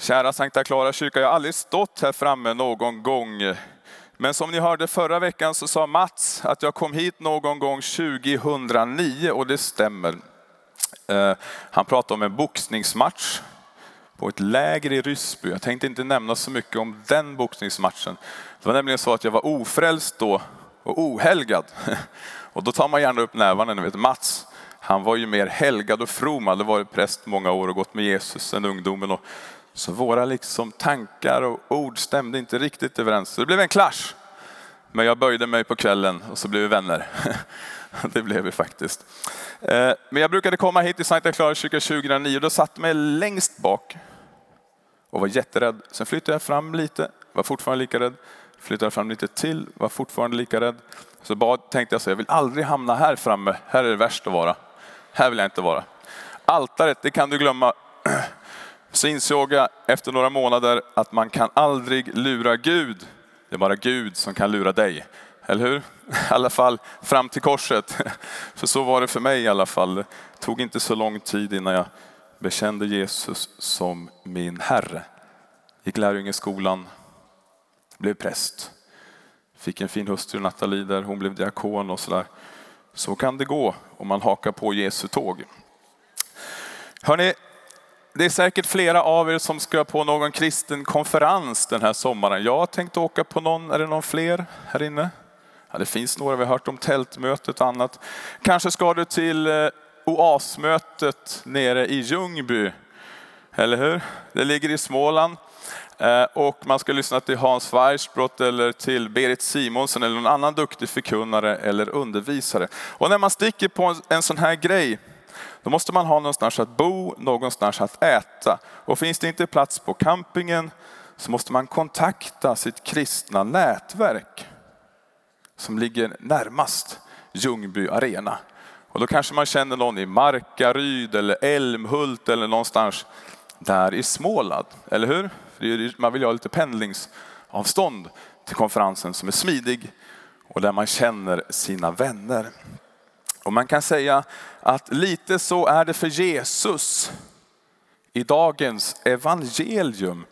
Kära Sankta Clara kyrka, jag har aldrig stått här framme någon gång. Men som ni hörde förra veckan så sa Mats att jag kom hit någon gång 2009 och det stämmer. Eh, han pratade om en boxningsmatch på ett läger i Ryssby. Jag tänkte inte nämna så mycket om den boxningsmatchen. Det var nämligen så att jag var ofrälst då och ohelgad. Och då tar man gärna upp nävarna, ni vet Mats. Han var ju mer helgad och from, hade varit präst många år och gått med Jesus sedan ungdomen. Och så våra liksom tankar och ord stämde inte riktigt överens. Så det blev en clash. Men jag böjde mig på kvällen och så blev vi vänner. Det blev vi faktiskt. Eh, men jag brukade komma hit till Sankta Clara kyrka 2009 och då satt mig längst bak och var jätterädd. Sen flyttade jag fram lite, var fortfarande lika rädd. Flyttade fram lite till, var fortfarande lika rädd. Så bad, tänkte jag så jag vill aldrig hamna här framme. Här är det värst att vara. Här vill jag inte vara. Altaret, det kan du glömma. Så insåg jag efter några månader att man kan aldrig lura Gud. Det är bara Gud som kan lura dig. Eller hur? I alla fall fram till korset. För så var det för mig i alla fall. Det tog inte så lång tid innan jag bekände Jesus som min Herre. Gick lärjungeskolan, blev präst. Fick en fin hustru, Nathalie, där hon blev diakon och sådär. Så kan det gå om man hakar på Jesu tåg. Hörrni, det är säkert flera av er som ska på någon kristen konferens den här sommaren. Jag har tänkt åka på någon, är det någon fler här inne? Ja, det finns några, vi har hört om tältmötet och annat. Kanske ska du till eh, oasmötet nere i Ljungby, eller hur? Det ligger i Småland. Eh, och man ska lyssna till Hans Weissbrott eller till Berit Simonsen eller någon annan duktig förkunnare eller undervisare. Och när man sticker på en sån här grej, då måste man ha någonstans att bo, någonstans att äta. Och finns det inte plats på campingen så måste man kontakta sitt kristna nätverk som ligger närmast Ljungby arena. Och då kanske man känner någon i Markaryd eller Älmhult eller någonstans där i Småland, eller hur? Man vill ju ha lite pendlingsavstånd till konferensen som är smidig och där man känner sina vänner. Och man kan säga att lite så är det för Jesus i dagens evangelium.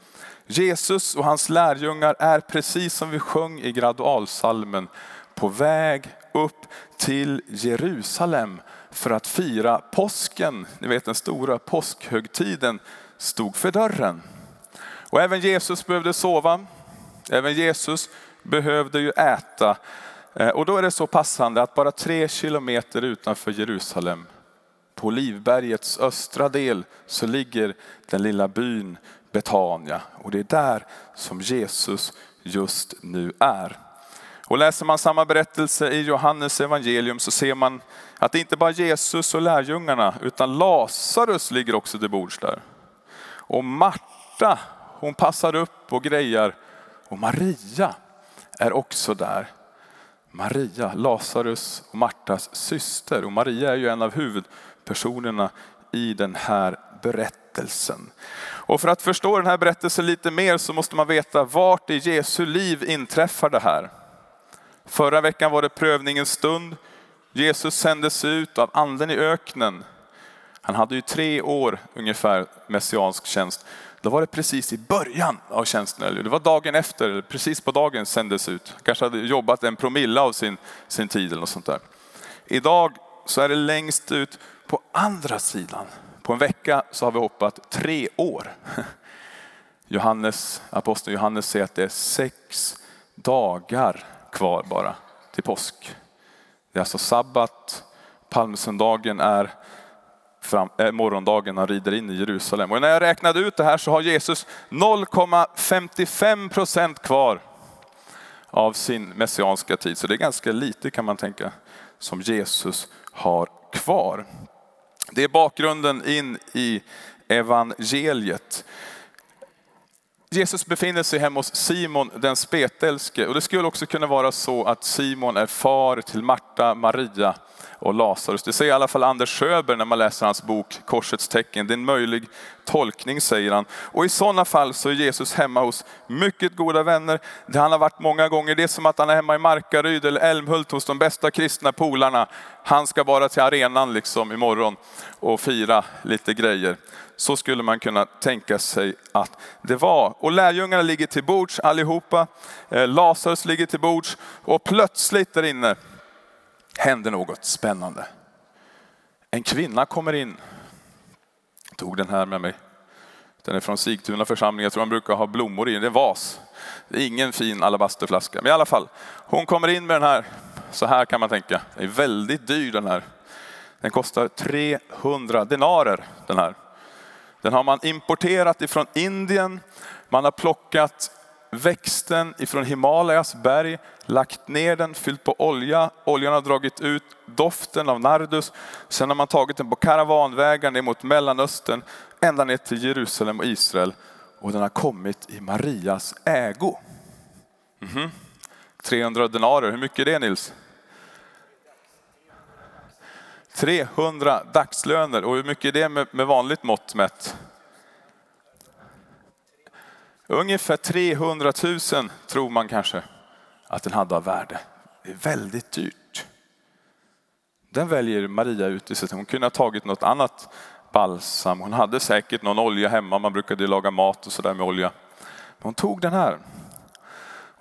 Jesus och hans lärjungar är precis som vi sjöng i gradualsalmen på väg upp till Jerusalem för att fira påsken. Ni vet den stora påskhögtiden stod för dörren. Och även Jesus behövde sova. Även Jesus behövde ju äta. Eh, och då är det så passande att bara tre kilometer utanför Jerusalem, på Livbergets östra del, så ligger den lilla byn Betania. Och det är där som Jesus just nu är. Och läser man samma berättelse i Johannes evangelium så ser man att det inte bara Jesus och lärjungarna utan Lazarus ligger också till bords där. Och Marta, hon passar upp och grejar. Och Maria är också där. Maria, Lazarus och Martas syster. Och Maria är ju en av huvudpersonerna i den här berättelsen. Och för att förstå den här berättelsen lite mer så måste man veta vart i Jesu liv inträffar det här. Förra veckan var det prövningens stund. Jesus sändes ut av anden i öknen. Han hade ju tre år ungefär messiansk tjänst. Då var det precis i början av tjänsten, det var dagen efter, precis på dagen sändes ut. Kanske hade jobbat en promille av sin, sin tid eller något sånt där. Idag så är det längst ut på andra sidan. På en vecka så har vi hoppat tre år. Johannes, aposteln Johannes säger att det är sex dagar kvar bara till påsk. Det är alltså sabbat, palmsöndagen är fram, äh, morgondagen han rider in i Jerusalem. Och när jag räknade ut det här så har Jesus 0,55 procent kvar av sin messianska tid. Så det är ganska lite kan man tänka som Jesus har kvar. Det är bakgrunden in i evangeliet. Jesus befinner sig hemma hos Simon den spetälske och det skulle också kunna vara så att Simon är far till Marta, Maria och Lazarus. Det säger i alla fall Anders Sjöberg när man läser hans bok Korsets tecken. Det är en möjlig tolkning säger han. Och i sådana fall så är Jesus hemma hos mycket goda vänner. Det han har varit många gånger. Det är som att han är hemma i Markaryd eller Älmhult hos de bästa kristna polarna. Han ska bara till arenan liksom imorgon och fira lite grejer. Så skulle man kunna tänka sig att det var. Och lärjungarna ligger till bords allihopa. Eh, Lazarus ligger till bords och plötsligt där inne händer något spännande. En kvinna kommer in. Jag tog den här med mig. Den är från Sigtuna församling. Jag tror man brukar ha blommor i den. Det är vas. Det är ingen fin alabasterflaska. Men i alla fall, hon kommer in med den här. Så här kan man tänka. Den är väldigt dyr den här. Den kostar 300 denarer den här. Den har man importerat ifrån Indien. Man har plockat växten ifrån Himalayas berg, lagt ner den, fyllt på olja. Oljan har dragit ut doften av nardus. Sen har man tagit den på karavanvägar ner mot Mellanöstern, ända ner till Jerusalem och Israel. Och den har kommit i Marias ägo. Mm -hmm. 300 denarer, hur mycket är det Nils? 300 dagslöner och hur mycket är det med, med vanligt mått mätt? Ungefär 300 000 tror man kanske att den hade av värde. Det är väldigt dyrt. Den väljer Maria ut istället. Hon kunde ha tagit något annat balsam. Hon hade säkert någon olja hemma. Man brukade laga mat och sådär med olja. Men hon tog den här.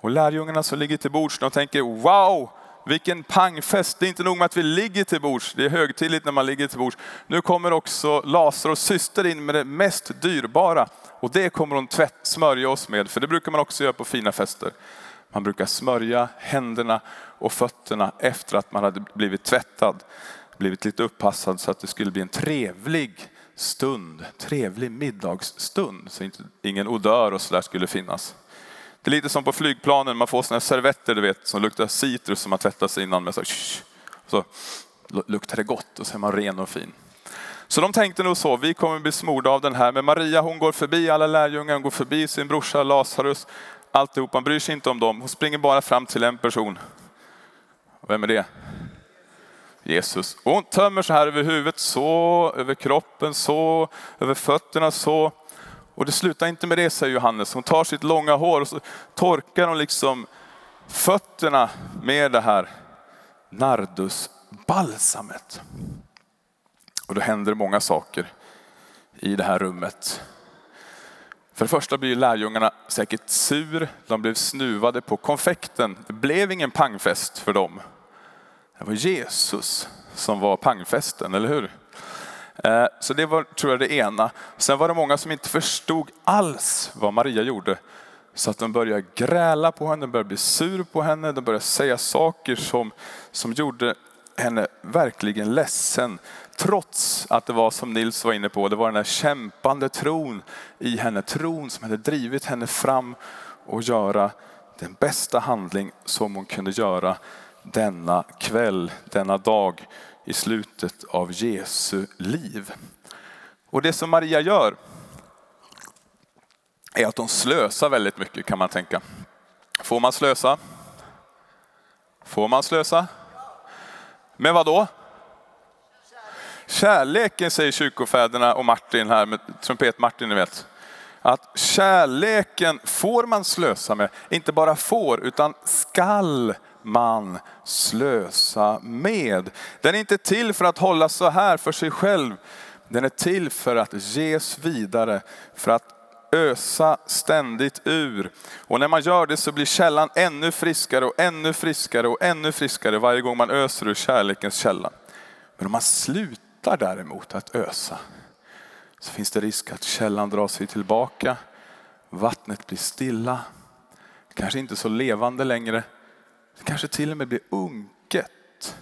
Och lärjungarna som ligger till bords de tänker wow, vilken pangfest. Det är inte nog med att vi ligger till bords. Det är högtidligt när man ligger till bords. Nu kommer också Lazarus syster in med det mest dyrbara. Och det kommer hon tvätt, smörja oss med. För det brukar man också göra på fina fester. Man brukar smörja händerna och fötterna efter att man hade blivit tvättad. Blivit lite uppassad så att det skulle bli en trevlig stund. Trevlig middagsstund. Så inte, ingen odör och sådär skulle finnas. Det är lite som på flygplanen, man får såna servetter du vet, som luktar citrus som man tvättar sig innan med. Så, så luktar det gott och så är man ren och fin. Så de tänkte nog så, vi kommer bli smorda av den här. Men Maria hon går förbi alla lärjungar, hon går förbi sin brorsa Lazarus. Alltihop, man bryr sig inte om dem. Hon springer bara fram till en person. Vem är det? Jesus. Och hon tömmer så här över huvudet, så, över kroppen, så, över fötterna, så. Och det slutar inte med det, säger Johannes. Hon tar sitt långa hår och så torkar hon liksom fötterna med det här nardusbalsamet. Och då händer många saker i det här rummet. För det första blir lärjungarna säkert sur. De blev snuvade på konfekten. Det blev ingen pangfest för dem. Det var Jesus som var pangfesten, eller hur? Eh, så det var, tror jag, det ena. Sen var det många som inte förstod alls vad Maria gjorde. Så att de började gräla på henne, de började bli sur på henne, de började säga saker som, som gjorde henne verkligen ledsen. Trots att det var som Nils var inne på, det var den här kämpande tron i henne. Tron som hade drivit henne fram och göra den bästa handling som hon kunde göra denna kväll, denna dag i slutet av Jesu liv. Och det som Maria gör är att hon slösar väldigt mycket kan man tänka. Får man slösa? Får man slösa? Med vad då? Kärleken säger kyrkofäderna och Martin här med trumpet-Martin ni vet. Att kärleken får man slösa med, inte bara får utan skall man slösa med. Den är inte till för att hålla så här för sig själv. Den är till för att ges vidare, för att ösa ständigt ur. Och när man gör det så blir källan ännu friskare och ännu friskare och ännu friskare varje gång man öser ur kärlekens källa. Men om man slutar däremot att ösa så finns det risk att källan drar sig tillbaka. Vattnet blir stilla, kanske inte så levande längre. Det kanske till och med blir unket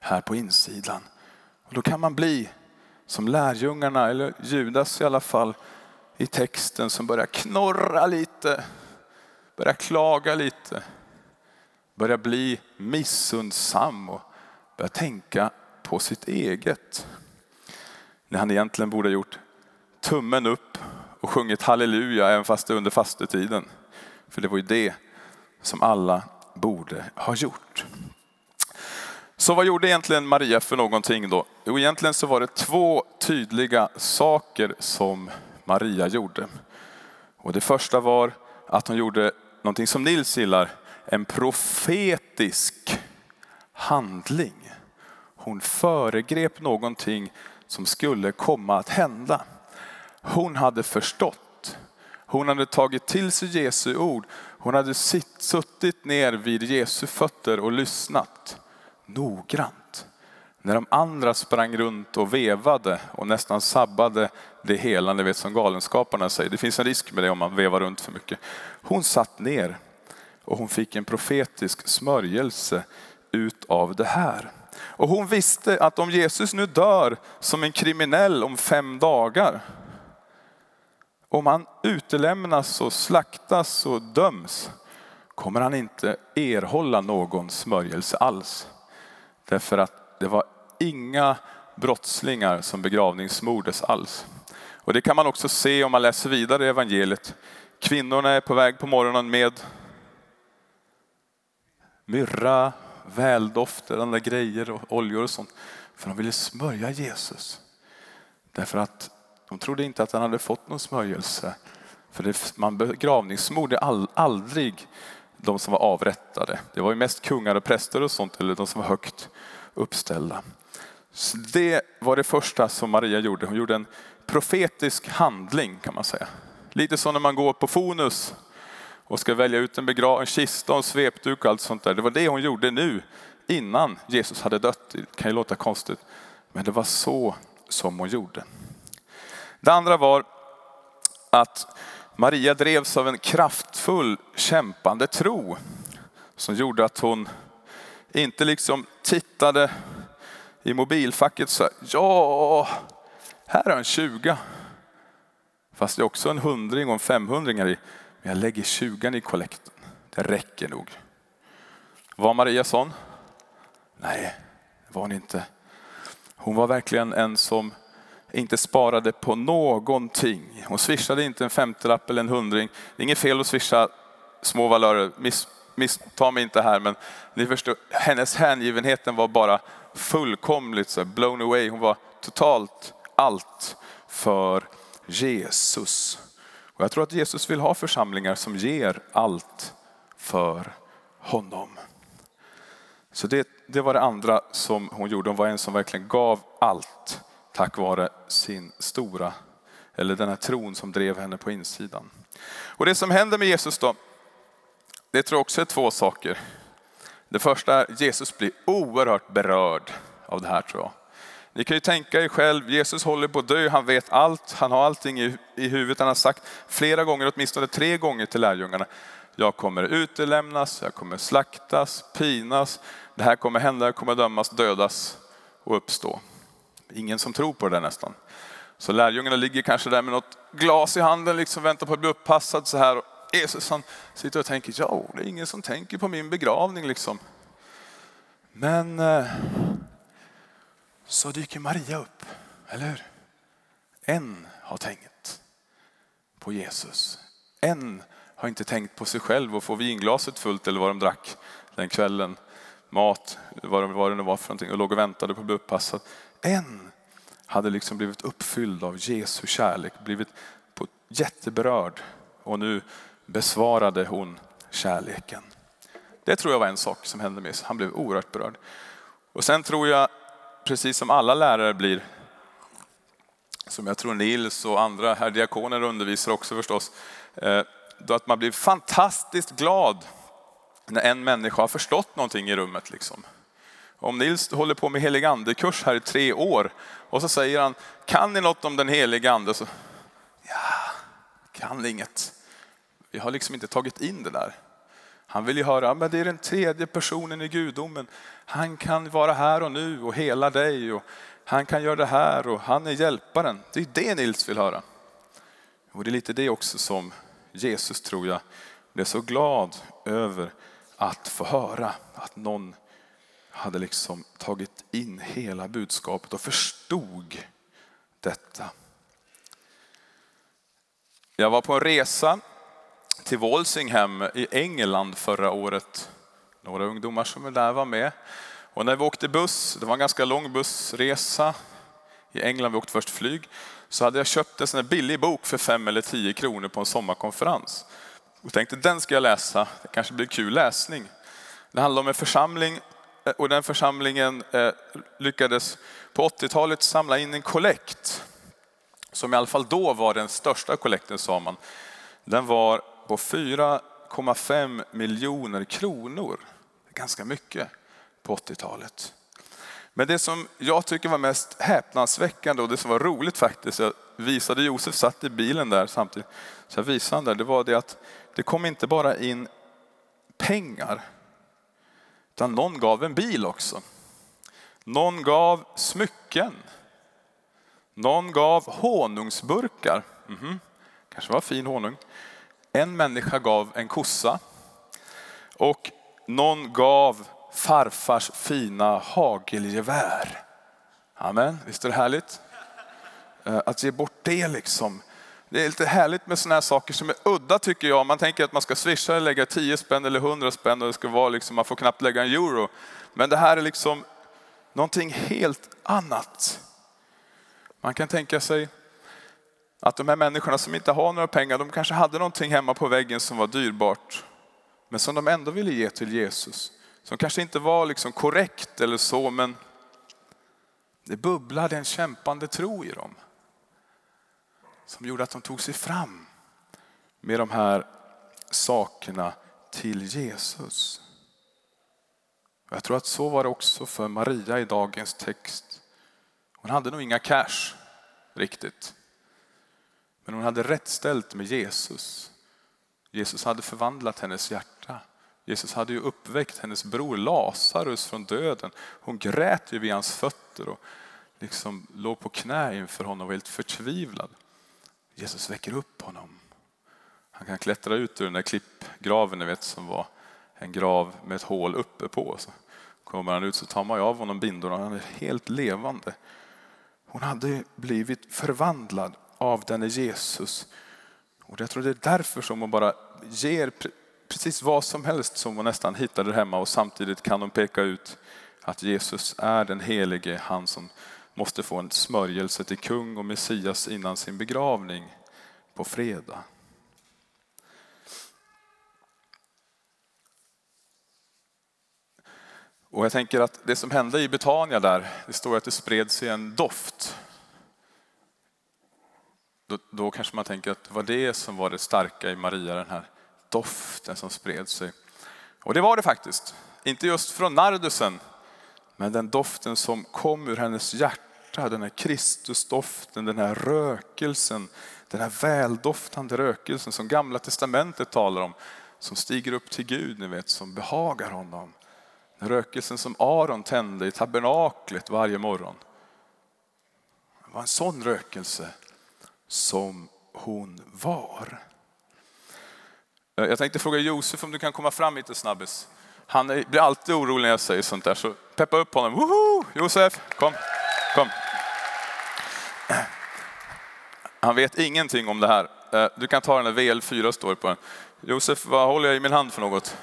här på insidan. Och då kan man bli som lärjungarna, eller Judas i alla fall, i texten som börjar knorra lite, börjar klaga lite, börjar bli missundsam och börjar tänka på sitt eget. När han egentligen borde ha gjort tummen upp och sjungit halleluja även fast det är under fastetiden. För det var ju det som alla borde ha gjort. Så vad gjorde egentligen Maria för någonting då? Jo, egentligen så var det två tydliga saker som Maria gjorde. Och det första var att hon gjorde någonting som Nils gillar, en profetisk handling. Hon föregrep någonting som skulle komma att hända. Hon hade förstått. Hon hade tagit till sig Jesu ord. Hon hade suttit ner vid Jesu fötter och lyssnat noggrant. När de andra sprang runt och vevade och nästan sabbade det hela, ni vet som galenskaparna säger. Det finns en risk med det om man vevar runt för mycket. Hon satt ner och hon fick en profetisk smörjelse utav det här. Och hon visste att om Jesus nu dör som en kriminell om fem dagar, om han utelämnas och slaktas och döms, kommer han inte erhålla någon smörjelse alls. Därför att det var inga brottslingar som begravningsmordes alls. Och det kan man också se om man läser vidare i evangeliet. Kvinnorna är på väg på morgonen med myrra, väldoftande grejer och oljor och sånt. För de ville smörja Jesus. Därför att de trodde inte att han hade fått någon smörjelse. För det, man begravningsmord är all, aldrig de som var avrättade. Det var ju mest kungar och präster och sånt, eller de som var högt uppställda. Så det var det första som Maria gjorde. Hon gjorde en profetisk handling kan man säga. Lite som när man går på Fonus och ska välja ut en, begra- en kista och en svepduk och allt sånt där. Det var det hon gjorde nu innan Jesus hade dött. Det kan ju låta konstigt, men det var så som hon gjorde. Det andra var att Maria drevs av en kraftfull kämpande tro som gjorde att hon inte liksom tittade i mobilfacket så här, ja, här är en 20. Fast det är också en hundring och en femhundring i. Men jag lägger 20 i kollekten. Det räcker nog. Var Maria sån? Nej, det var hon inte. Hon var verkligen en som inte sparade på någonting. Hon swishade inte en femtiolapp eller en hundring. Det är inget fel att swisha små valörer, miss, missta mig inte här, men ni förstår, hennes hängivenheten var bara fullkomligt så blown away. Hon var totalt allt för Jesus. Och jag tror att Jesus vill ha församlingar som ger allt för honom. Så det, det var det andra som hon gjorde. Hon var en som verkligen gav allt tack vare sin stora, eller den här tron som drev henne på insidan. Och det som händer med Jesus då, det tror jag också är två saker. Det första är att Jesus blir oerhört berörd av det här tror jag. Ni kan ju tänka er själv, Jesus håller på att dö, han vet allt, han har allting i, i huvudet. Han har sagt flera gånger, åtminstone tre gånger till lärjungarna, jag kommer utelämnas, jag kommer slaktas, pinas, det här kommer hända, jag kommer dömas, dödas och uppstå. Ingen som tror på det nästan. Så lärjungarna ligger kanske där med något glas i handen, liksom väntar på att bli uppassad så här. Jesus han sitter och tänker, ja det är ingen som tänker på min begravning liksom. Men eh, så dyker Maria upp, eller hur? En har tänkt på Jesus. En har inte tänkt på sig själv och få vinglaset fullt eller vad de drack den kvällen. Mat, vad det nu var för någonting och låg och väntade på att bli uppassad. En hade liksom blivit uppfylld av Jesu kärlek, blivit jätteberörd och nu besvarade hon kärleken. Det tror jag var en sak som hände med sig. Han blev oerhört berörd. Och sen tror jag, precis som alla lärare blir, som jag tror Nils och andra här diakoner undervisar också förstås, eh, då att man blir fantastiskt glad när en människa har förstått någonting i rummet. Liksom. Om Nils håller på med helig ande-kurs här i tre år och så säger han, kan ni något om den heliga ande? Så, ja, kan inget. Vi har liksom inte tagit in det där. Han vill ju höra, men det är den tredje personen i gudomen. Han kan vara här och nu och hela dig och han kan göra det här och han är hjälparen. Det är det Nils vill höra. Och det är lite det också som Jesus tror jag blev så glad över att få höra att någon hade liksom tagit in hela budskapet och förstod detta. Jag var på en resa till Walsingham i England förra året. Några ungdomar som är där var med. Och när vi åkte buss, det var en ganska lång bussresa i England, vi åkte först flyg, så hade jag köpt en sån här billig bok för fem eller tio kronor på en sommarkonferens. Och tänkte den ska jag läsa, det kanske blir kul läsning. Det handlar om en församling Eh, och den församlingen eh, lyckades på 80-talet samla in en kollekt som i alla fall då var den största kollekten sa man. Den var på 4,5 miljoner kronor. Ganska mycket på 80-talet. Men det som jag tycker var mest häpnadsväckande och det som var roligt faktiskt, jag visade Josef satt i bilen där samtidigt, så jag visade han där, det var det att det kom inte bara in pengar, utan någon gav en bil också. Någon gav smycken. Någon gav honungsburkar. Mm -hmm. Kanske var fin honung. En människa gav en kossa. Och någon gav farfars fina hagelgevär. Amen, visst är det härligt? Eh, att ge bort det liksom. Det är lite härligt med sådana här saker som är udda tycker jag. Man tänker att man ska swisha eller lägga 10 spänn eller 100 spänn och det ska vara liksom, man får knappt lägga en euro. Men det här är liksom någonting helt annat. Man kan tänka sig att de här människorna som inte har några pengar, de kanske hade någonting hemma på väggen som var dyrbart, men som de ändå ville ge till Jesus. Som kanske inte var liksom korrekt eller så, men det bubblade en kämpande tro i dem. Som gjorde att de tog sig fram med de här sakerna till Jesus. Jag tror att så var det också för Maria i dagens text. Hon hade nog inga cash riktigt. Men hon hade rätt ställt med Jesus. Jesus hade förvandlat hennes hjärta. Jesus hade ju uppväckt hennes bror Lazarus från döden. Hon grät ju vid hans fötter och liksom låg på knä inför honom och var helt förtvivlad. Jesus väcker upp honom. Han kan klättra ut ur den där klippgraven ni vet, som var en grav med ett hål uppe på. Så kommer han ut så tar man ju av honom bindorna han är helt levande. Hon hade blivit förvandlad av denne Jesus. Och jag tror det är därför som hon bara ger precis vad som helst som hon nästan hittade hemma och samtidigt kan hon peka ut att Jesus är den helige, han som måste få en smörjelse till kung och Messias innan sin begravning på fredag. Och jag tänker att det som hände i Betania där, det står att det spred sig en doft. Då, då, kanske man tänker att det var det som var det starka i Maria, den här doften som spred sig. Och det var det faktiskt. Inte just från nardusen, men den doften som kom ur hennes hjärta, den här Kristusdoften, den här rökelsen, den här väldoftande rökelsen som Gamla Testamentet talar om, som stiger upp till Gud, ni vet, som behagar honom. Den rökelsen som Aron tände i tabernaklet varje morgon. Det var en sån rökelse som hon var. Jag tänkte fråga Josef om du kan komma fram lite snabbis. Han blir alltid orolig när jag säger sånt där, så peppa upp honom. Woho! Josef, kom, kom. Han vet ingenting om det här. Eh, du kan ta den där VL4 står på den. Josef, vad håller jag i min hand för något?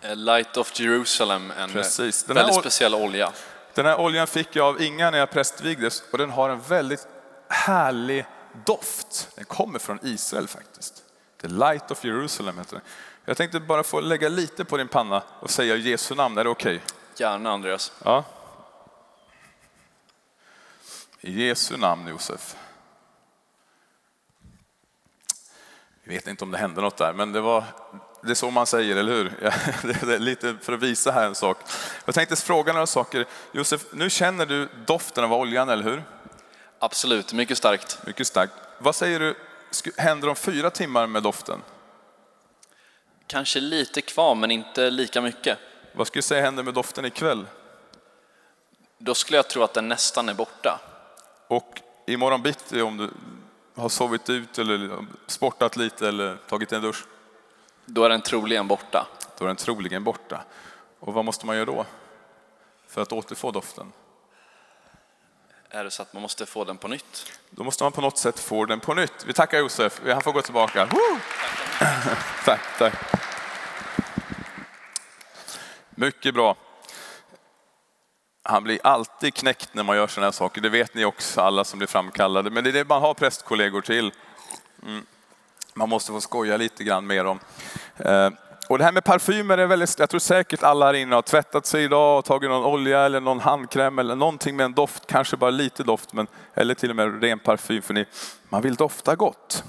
Eh, Light of Jerusalem, en Precis. Den väldigt speciell olja. Den här oljan fick jag av Inga när jag prästvigdes och den har en väldigt härlig doft. Den kommer från Israel faktiskt. The Light of Jerusalem heter den. Jag tänkte bara få lägga lite på din panna och säga Jesu namn, är det okej? Okay? Gärna Andreas. Ja. I Jesu namn Josef. Vi vet inte om det hände något där, men det, var, det är så man säger, eller hur? Lite för att visa här en sak. Jag tänkte fråga några saker. Josef, nu känner du doften av oljan, eller hur? Absolut, mycket starkt. Mycket starkt. Vad säger du händer om fyra timmar med doften? Kanske lite kvar, men inte lika mycket. Vad skulle du säga händer med doften ikväll? Då skulle jag tro att den nästan är borta. Och imorgon bitti om du har sovit ut eller sportat lite eller tagit en dusch? Då är den troligen borta. Då är den troligen borta. Och vad måste man göra då för att återfå doften? Är det så att man måste få den på nytt? Då måste man på något sätt få den på nytt. Vi tackar Josef, han får gå tillbaka. tack, tack. Mycket bra han blir alltid knäckt när man gör sådana här saker. Det vet ni också alla som blir framkallade. Men det är det man har prästkollegor till. Mm. Man måste få skoja lite grann med dem. Eh, och det här med parfymer är väldigt, jag tror säkert alla här inne har tvättat sig idag och tagit någon olja eller någon handkräm eller någonting med en doft, kanske bara lite doft, men, eller till och med ren parfym för ni, man vill dofta gott.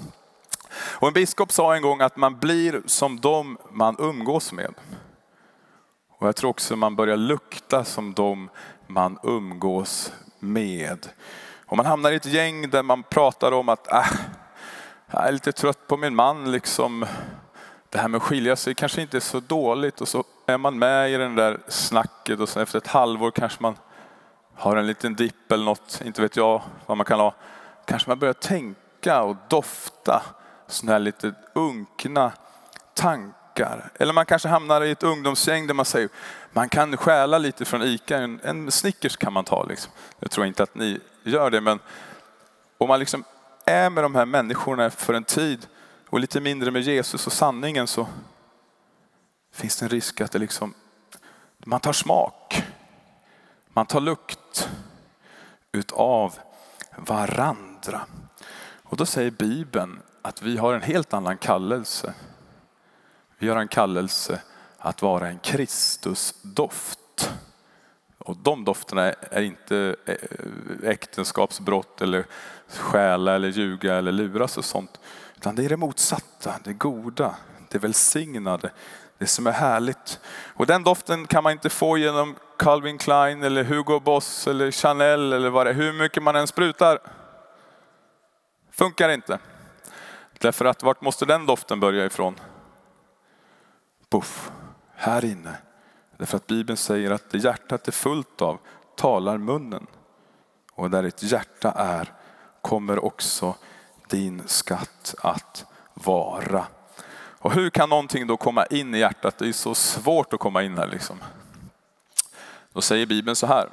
Och en biskop sa en gång att man blir som de man umgås med. Och jag tror också man börjar lukta som de man umgås med. Och man hamnar i ett gäng där man pratar om att äh, jag är lite trött på min man. Liksom. Det här med att skilja sig kanske inte är så dåligt och så är man med i den där snacket och så efter ett halvår kanske man har en liten dipp eller något, inte vet jag vad man kan ha. Kanske man börjar tänka och dofta sådana här lite unkna tankar. Eller man kanske hamnar i ett ungdomsgäng där man säger man kan stjäla lite från ICA, en, en Snickers kan man ta. Liksom. Jag tror inte att ni gör det men om man liksom är med de här människorna för en tid och lite mindre med Jesus och sanningen så finns det en risk att det liksom, man tar smak, man tar lukt utav varandra. Och då säger Bibeln att vi har en helt annan kallelse. Vi har en kallelse att vara en Kristusdoft. Och de dofterna är inte äktenskapsbrott eller stjäla eller ljuga eller luras och sånt. Utan det är det motsatta, det goda, det välsignade, det som är härligt. Och den doften kan man inte få genom Calvin Klein eller Hugo Boss eller Chanel eller vad det är. Hur mycket man än sprutar. Funkar inte. Därför att vart måste den doften börja ifrån? Puff, här inne. Därför att Bibeln säger att det hjärtat är fullt av talar munnen. Och där ett hjärta är kommer också din skatt att vara. Och hur kan någonting då komma in i hjärtat? Det är så svårt att komma in här liksom. Då säger Bibeln så här.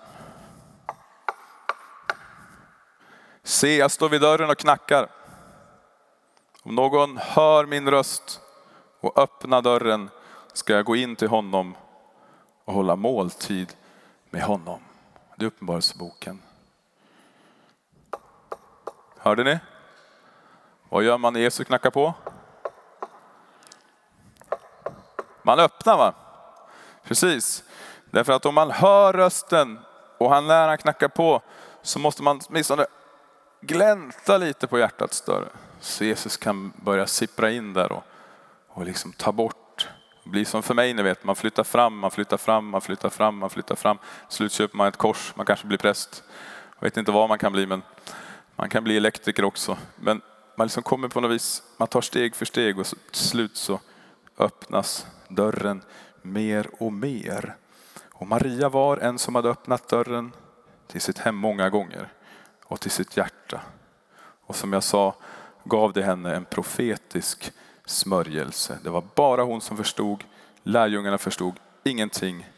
Se, jag står vid dörren och knackar. Om någon hör min röst och öppnar dörren ska jag gå in till honom och hålla måltid med honom. Det är Uppenbarelseboken. Hörde ni? Vad gör man när Jesus knackar på? Man öppnar va? Precis. Därför att om man hör rösten och han när han knackar på så måste man åtminstone glänta lite på hjärtats dörr. Så Jesus kan börja sippra in där och, och liksom ta bort. Det blir som för mig, ni vet, man flyttar fram, man flyttar fram, man flyttar fram, man flyttar fram. Slut köper man ett kors, man kanske blir präst. Jag vet inte vad man kan bli, men man kan bli elektriker också. Men man liksom kommer på något vis, man tar steg för steg och till slut så öppnas dörren mer och mer. Och Maria var en som hade öppnat dörren till sitt hem många gånger och till sitt hjärta. Och som jag sa gav det henne en profetisk smörjelse. Det var bara hon som förstod, lärjungarna förstod ingenting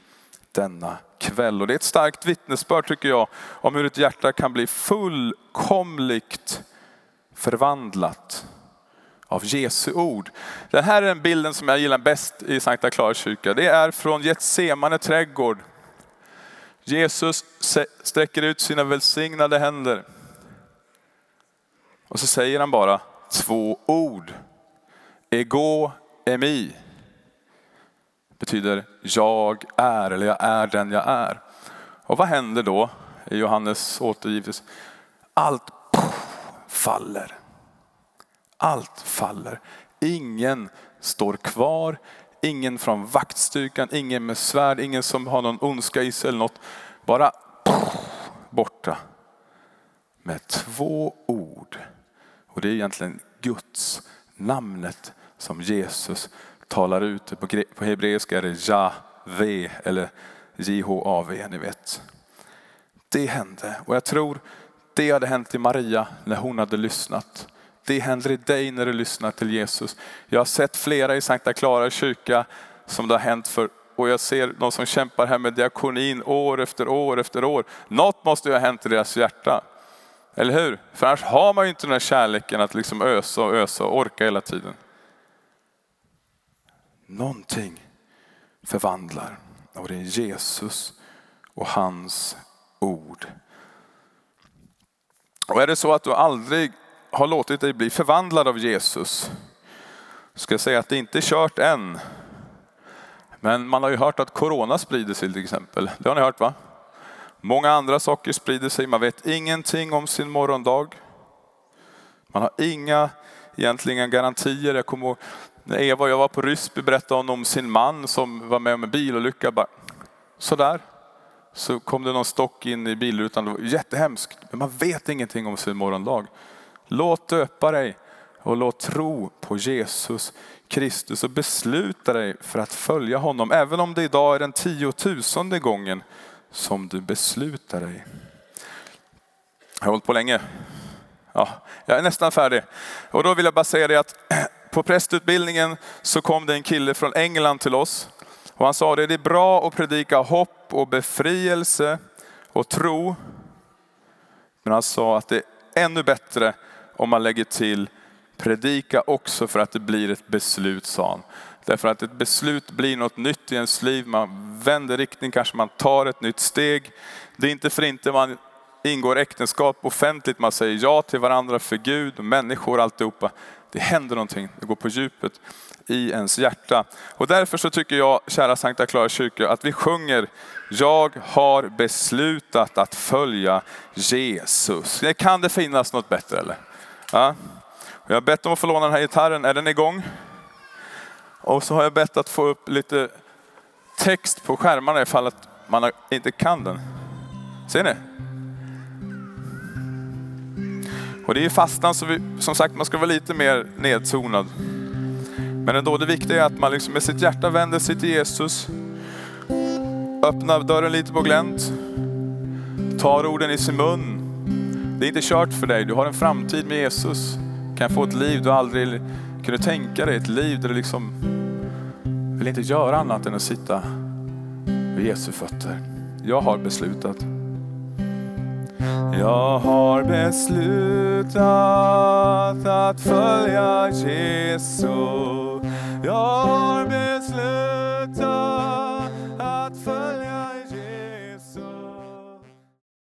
denna kväll. Och det är ett starkt vittnesbörd tycker jag om hur ett hjärta kan bli fullkomligt förvandlat av Jesu ord. Den här är den bilden som jag gillar bäst i Sankta Clara kyrka. Det är från Getsemane trädgård. Jesus sträcker ut sina välsignade händer. Och så säger han bara två ord. Ego emi betyder jag är, eller jag är den jag är. Och vad händer då i Johannes återgivelse? Allt faller. Allt faller. Ingen står kvar. Ingen från vaktstyrkan, ingen med svärd, ingen som har någon ondska i sig eller något. Bara borta. Med två ord. Och det är egentligen Guds namnet som Jesus talar ut. På hebreiska är det Jahve eller J-H-A-V, ni vet. Det hände och jag tror det hade hänt i Maria när hon hade lyssnat. Det händer i dig när du lyssnar till Jesus. Jag har sett flera i Sankta Clara kyrka som det har hänt för och jag ser de som kämpar här med diakonin år efter år efter år. Något måste ju ha hänt i deras hjärta. Eller hur? För annars har man ju inte den här kärleken att liksom ösa och ösa och orka hela tiden. Någonting förvandlar och det är Jesus och hans ord. Och är det så att du aldrig har låtit dig bli förvandlad av Jesus, ska jag säga att det inte är kört än. Men man har ju hört att corona sprider sig till exempel. Det har ni hört va? Många andra saker sprider sig. Man vet ingenting om sin morgondag. Man har inga egentligen garantier. Jag kommer ihåg när Eva och jag var på Ryssby berättade hon om sin man som var med om en bilolycka. Bara, sådär. Så kom det någon stock in i bilrutan. Det var jättehemskt. Men man vet ingenting om sin morgondag. Låt döpa dig och låt tro på Jesus Kristus och besluta dig för att följa honom. Även om det idag är den tiotusende gången som du beslutar dig. Jag har hållit på länge. Ja, jag är nästan färdig. Och då vill jag bara säga det att på prästutbildningen så kom det en kille från England till oss. Och han sa det, det är bra att predika hopp och befrielse och tro. Men han sa att det är ännu bättre om man lägger till predika också för att det blir ett beslut, sa han. Därför att ett beslut blir något nytt i ens liv. Man vänder riktning, kanske man tar ett nytt steg. Det är inte för inte man ingår äktenskap offentligt. Man säger ja till varandra för Gud, människor, alltihopa. Det händer någonting, det går på djupet i ens hjärta. Och därför så tycker jag, kära Sankta Clara kyrka, att vi sjunger Jag har beslutat att följa Jesus. Kan det finnas något bättre eller? Ja. Jag har bett om att få låna den här gitarren, är den igång? Och så har jag bett att få upp lite text på skärmarna ifall att man inte kan den. Ser ni? Och det är fastan så vi, som sagt man ska vara lite mer nedzonad. Men ändå det viktiga är att man liksom med sitt hjärta vänder sig till Jesus. Öppnar dörren lite på glänt. Tar orden i sin mun. Det är inte kört för dig, du har en framtid med Jesus. Du kan få ett liv du aldrig kunde tänka dig. Ett liv där du liksom vill inte göra annat än att sitta vid Jesu fötter. Jag har beslutat. Jag har beslutat att följa Jesus. Jag har beslutat